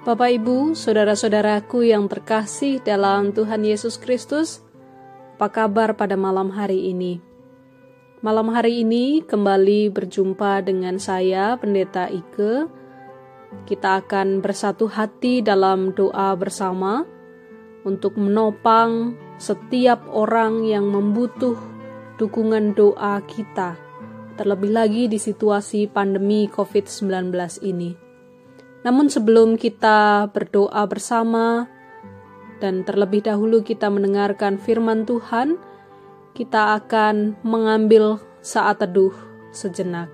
Bapak Ibu, saudara-saudaraku yang terkasih dalam Tuhan Yesus Kristus, apa kabar pada malam hari ini? Malam hari ini kembali berjumpa dengan saya, Pendeta Ike. Kita akan bersatu hati dalam doa bersama untuk menopang setiap orang yang membutuh dukungan doa kita, terlebih lagi di situasi pandemi COVID-19 ini. Namun sebelum kita berdoa bersama dan terlebih dahulu kita mendengarkan firman Tuhan, kita akan mengambil saat teduh sejenak.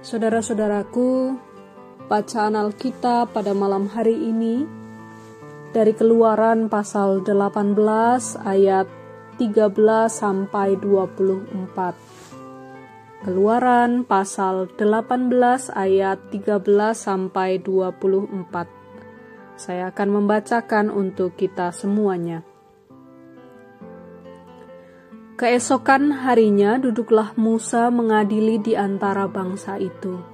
Saudara-saudaraku, Bacaan Alkitab pada malam hari ini dari Keluaran pasal 18 ayat 13 sampai 24. Keluaran pasal 18 ayat 13 sampai 24. Saya akan membacakan untuk kita semuanya. Keesokan harinya duduklah Musa mengadili di antara bangsa itu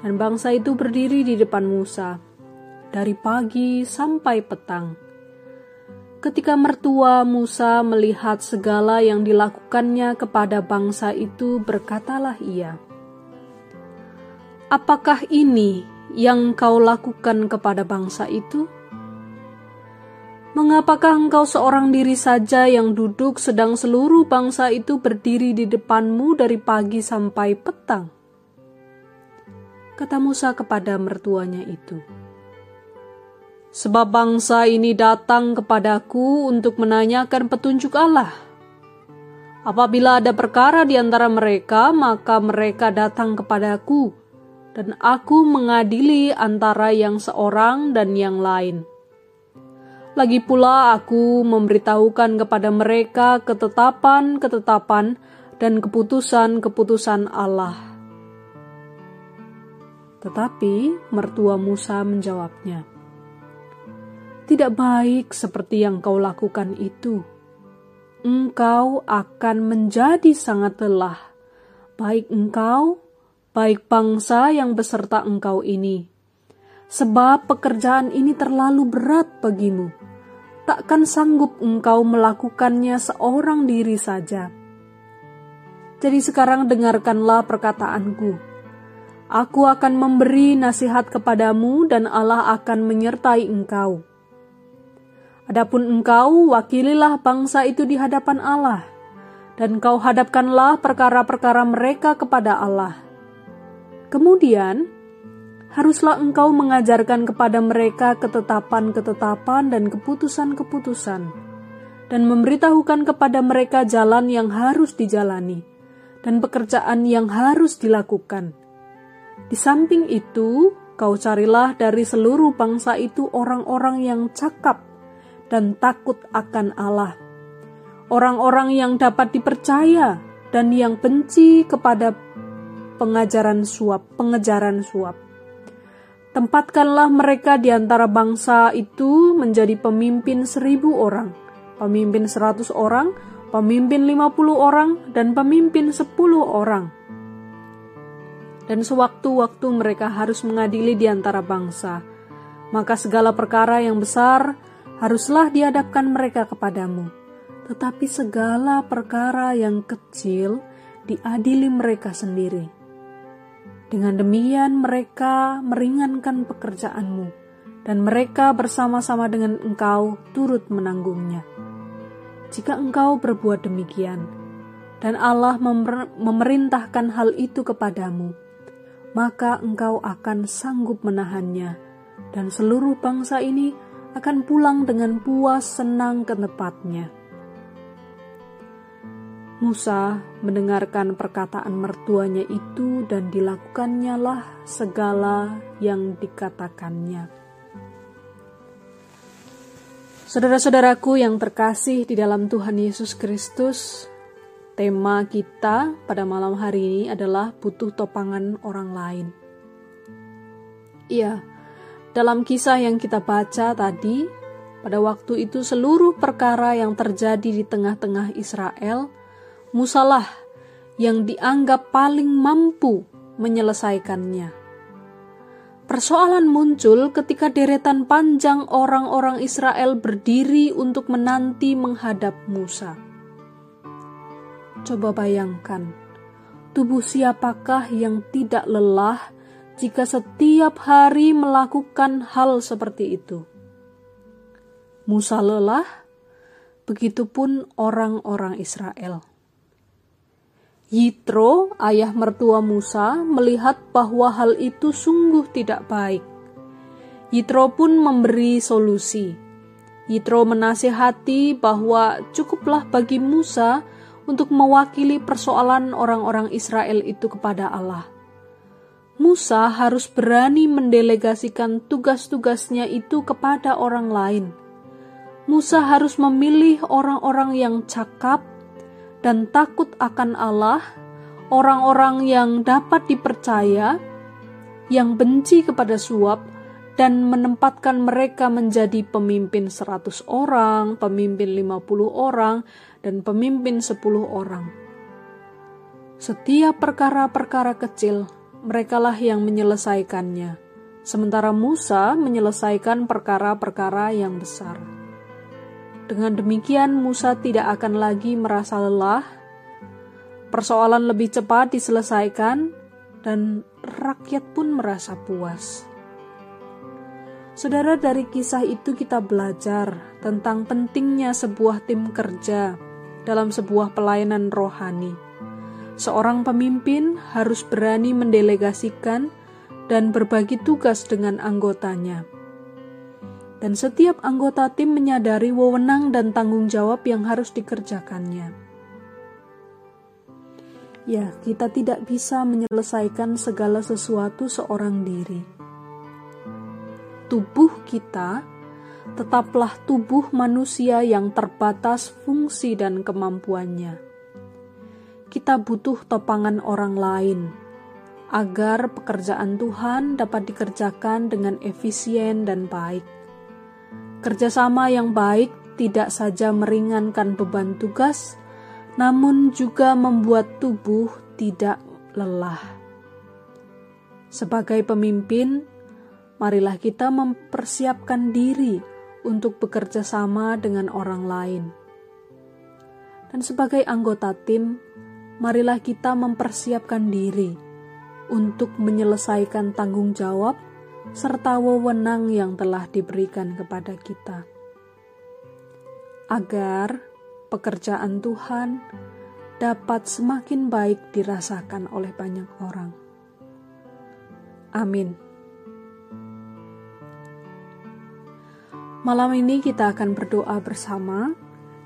dan bangsa itu berdiri di depan Musa dari pagi sampai petang. Ketika mertua Musa melihat segala yang dilakukannya kepada bangsa itu, berkatalah ia, "Apakah ini yang kau lakukan kepada bangsa itu? Mengapakah engkau seorang diri saja yang duduk, sedang seluruh bangsa itu berdiri di depanmu dari pagi sampai petang?" Kata Musa kepada mertuanya itu. Sebab bangsa ini datang kepadaku untuk menanyakan petunjuk Allah. Apabila ada perkara di antara mereka, maka mereka datang kepadaku, dan aku mengadili antara yang seorang dan yang lain. Lagi pula aku memberitahukan kepada mereka ketetapan-ketetapan dan keputusan-keputusan Allah tetapi mertua Musa menjawabnya, "Tidak baik seperti yang kau lakukan itu. Engkau akan menjadi sangat lelah, baik engkau, baik bangsa yang beserta engkau ini, sebab pekerjaan ini terlalu berat bagimu. Takkan sanggup engkau melakukannya seorang diri saja." Jadi sekarang dengarkanlah perkataanku Aku akan memberi nasihat kepadamu dan Allah akan menyertai engkau. Adapun engkau, wakililah bangsa itu di hadapan Allah, dan kau hadapkanlah perkara-perkara mereka kepada Allah. Kemudian, haruslah engkau mengajarkan kepada mereka ketetapan-ketetapan dan keputusan-keputusan, dan memberitahukan kepada mereka jalan yang harus dijalani, dan pekerjaan yang harus dilakukan di samping itu, kau carilah dari seluruh bangsa itu orang-orang yang cakap dan takut akan Allah. Orang-orang yang dapat dipercaya dan yang benci kepada pengajaran suap, pengejaran suap. Tempatkanlah mereka di antara bangsa itu menjadi pemimpin seribu orang, pemimpin seratus orang, pemimpin lima puluh orang, dan pemimpin sepuluh orang dan sewaktu-waktu mereka harus mengadili di antara bangsa. Maka segala perkara yang besar haruslah dihadapkan mereka kepadamu. Tetapi segala perkara yang kecil diadili mereka sendiri. Dengan demikian mereka meringankan pekerjaanmu, dan mereka bersama-sama dengan engkau turut menanggungnya. Jika engkau berbuat demikian, dan Allah memerintahkan hal itu kepadamu, maka engkau akan sanggup menahannya, dan seluruh bangsa ini akan pulang dengan puas senang ke tempatnya. Musa mendengarkan perkataan mertuanya itu dan dilakukannya lah segala yang dikatakannya. Saudara-saudaraku yang terkasih di dalam Tuhan Yesus Kristus, Tema kita pada malam hari ini adalah butuh topangan orang lain. Iya, dalam kisah yang kita baca tadi, pada waktu itu seluruh perkara yang terjadi di tengah-tengah Israel, Musalah yang dianggap paling mampu menyelesaikannya. Persoalan muncul ketika deretan panjang orang-orang Israel berdiri untuk menanti menghadap Musa. Coba bayangkan, tubuh siapakah yang tidak lelah jika setiap hari melakukan hal seperti itu? Musa lelah, begitupun orang-orang Israel. Yitro, ayah mertua Musa, melihat bahwa hal itu sungguh tidak baik. Yitro pun memberi solusi. Yitro menasihati bahwa cukuplah bagi Musa untuk mewakili persoalan orang-orang Israel itu kepada Allah. Musa harus berani mendelegasikan tugas-tugasnya itu kepada orang lain. Musa harus memilih orang-orang yang cakap dan takut akan Allah, orang-orang yang dapat dipercaya, yang benci kepada suap, dan menempatkan mereka menjadi pemimpin 100 orang, pemimpin 50 orang, dan pemimpin 10 orang. Setiap perkara-perkara kecil, merekalah yang menyelesaikannya, sementara Musa menyelesaikan perkara-perkara yang besar. Dengan demikian, Musa tidak akan lagi merasa lelah, persoalan lebih cepat diselesaikan, dan rakyat pun merasa puas. Saudara, dari kisah itu kita belajar tentang pentingnya sebuah tim kerja dalam sebuah pelayanan rohani. Seorang pemimpin harus berani mendelegasikan dan berbagi tugas dengan anggotanya. Dan setiap anggota tim menyadari wewenang dan tanggung jawab yang harus dikerjakannya. Ya, kita tidak bisa menyelesaikan segala sesuatu seorang diri tubuh kita tetaplah tubuh manusia yang terbatas fungsi dan kemampuannya. Kita butuh topangan orang lain agar pekerjaan Tuhan dapat dikerjakan dengan efisien dan baik. Kerjasama yang baik tidak saja meringankan beban tugas, namun juga membuat tubuh tidak lelah. Sebagai pemimpin, marilah kita mempersiapkan diri untuk bekerja sama dengan orang lain. Dan sebagai anggota tim, marilah kita mempersiapkan diri untuk menyelesaikan tanggung jawab serta wewenang yang telah diberikan kepada kita. Agar pekerjaan Tuhan dapat semakin baik dirasakan oleh banyak orang. Amin. Malam ini kita akan berdoa bersama.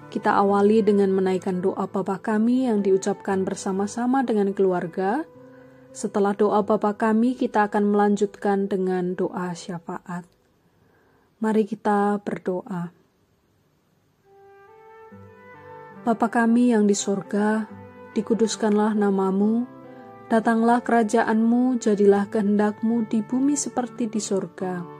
Kita awali dengan menaikkan doa Bapa kami yang diucapkan bersama-sama dengan keluarga. Setelah doa Bapa kami, kita akan melanjutkan dengan doa syafaat. Mari kita berdoa. Bapa kami yang di sorga, dikuduskanlah namamu, datanglah kerajaanmu, jadilah kehendakmu di bumi seperti di sorga.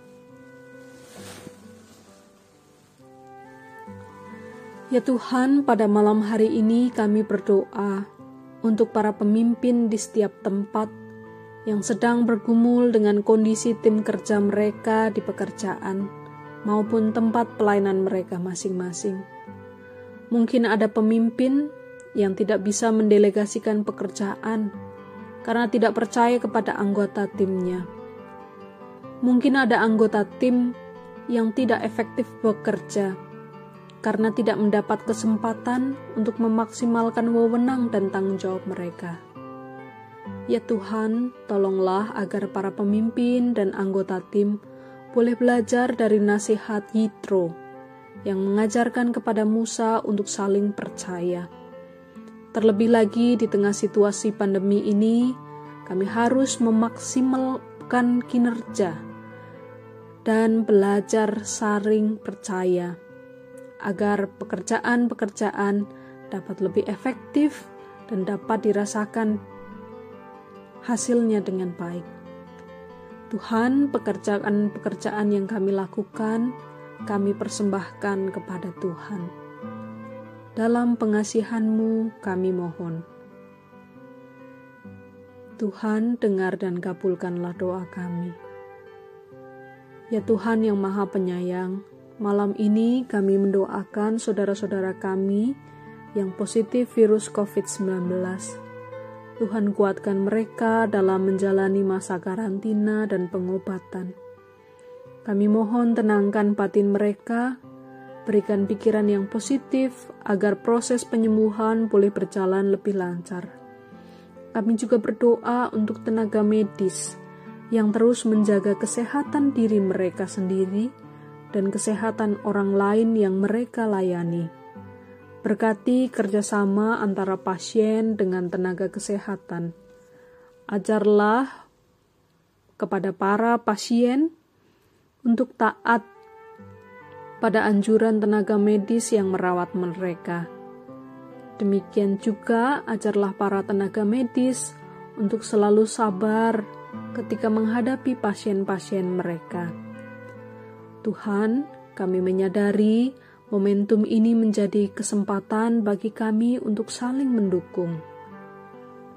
Ya Tuhan, pada malam hari ini kami berdoa untuk para pemimpin di setiap tempat yang sedang bergumul dengan kondisi tim kerja mereka di pekerjaan maupun tempat pelayanan mereka masing-masing. Mungkin ada pemimpin yang tidak bisa mendelegasikan pekerjaan karena tidak percaya kepada anggota timnya. Mungkin ada anggota tim yang tidak efektif bekerja karena tidak mendapat kesempatan untuk memaksimalkan wewenang dan tanggung jawab mereka. Ya Tuhan, tolonglah agar para pemimpin dan anggota tim boleh belajar dari nasihat Yitro yang mengajarkan kepada Musa untuk saling percaya. Terlebih lagi di tengah situasi pandemi ini, kami harus memaksimalkan kinerja dan belajar saling percaya agar pekerjaan-pekerjaan dapat lebih efektif dan dapat dirasakan hasilnya dengan baik. Tuhan, pekerjaan-pekerjaan yang kami lakukan, kami persembahkan kepada Tuhan. Dalam pengasihan-Mu kami mohon. Tuhan, dengar dan kabulkanlah doa kami. Ya Tuhan yang Maha Penyayang, malam ini kami mendoakan saudara-saudara kami yang positif virus COVID-19. Tuhan kuatkan mereka dalam menjalani masa karantina dan pengobatan. Kami mohon tenangkan batin mereka, berikan pikiran yang positif agar proses penyembuhan boleh berjalan lebih lancar. Kami juga berdoa untuk tenaga medis yang terus menjaga kesehatan diri mereka sendiri dan kesehatan orang lain yang mereka layani. Berkati kerjasama antara pasien dengan tenaga kesehatan. Ajarlah kepada para pasien untuk taat pada anjuran tenaga medis yang merawat mereka. Demikian juga ajarlah para tenaga medis untuk selalu sabar ketika menghadapi pasien-pasien mereka. Tuhan, kami menyadari Momentum ini menjadi kesempatan bagi kami untuk saling mendukung.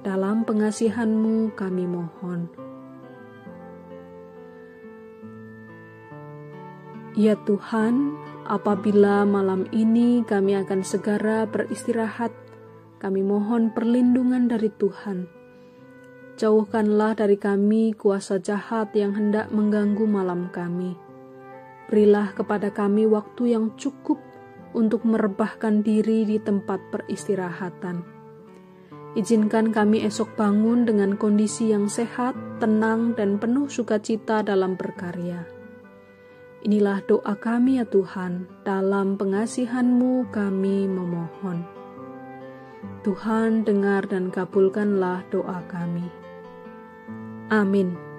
Dalam pengasihan-Mu kami mohon. Ya Tuhan, apabila malam ini kami akan segera beristirahat, kami mohon perlindungan dari Tuhan. Jauhkanlah dari kami kuasa jahat yang hendak mengganggu malam kami. Berilah kepada kami waktu yang cukup untuk merebahkan diri di tempat peristirahatan. Izinkan kami esok bangun dengan kondisi yang sehat, tenang, dan penuh sukacita dalam berkarya. Inilah doa kami ya Tuhan, dalam pengasihan-Mu kami memohon. Tuhan dengar dan kabulkanlah doa kami. Amin.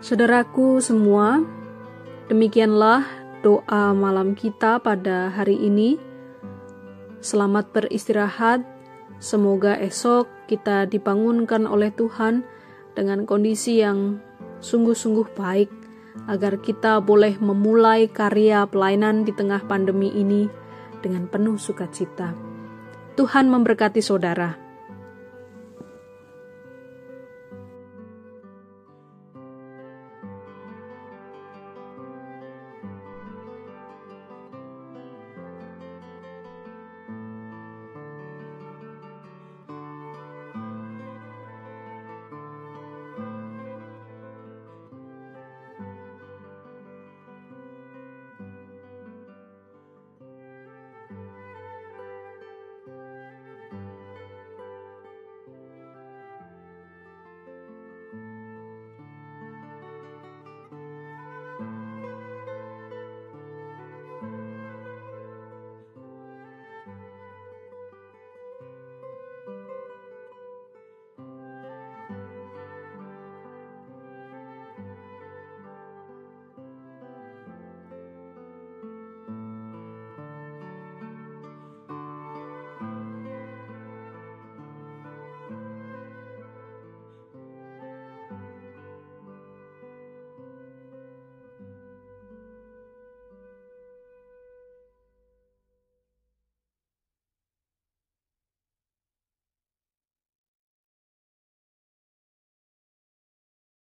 Saudaraku semua, demikianlah doa malam kita pada hari ini. Selamat beristirahat. Semoga esok kita dibangunkan oleh Tuhan dengan kondisi yang sungguh-sungguh baik agar kita boleh memulai karya pelayanan di tengah pandemi ini dengan penuh sukacita. Tuhan memberkati saudara.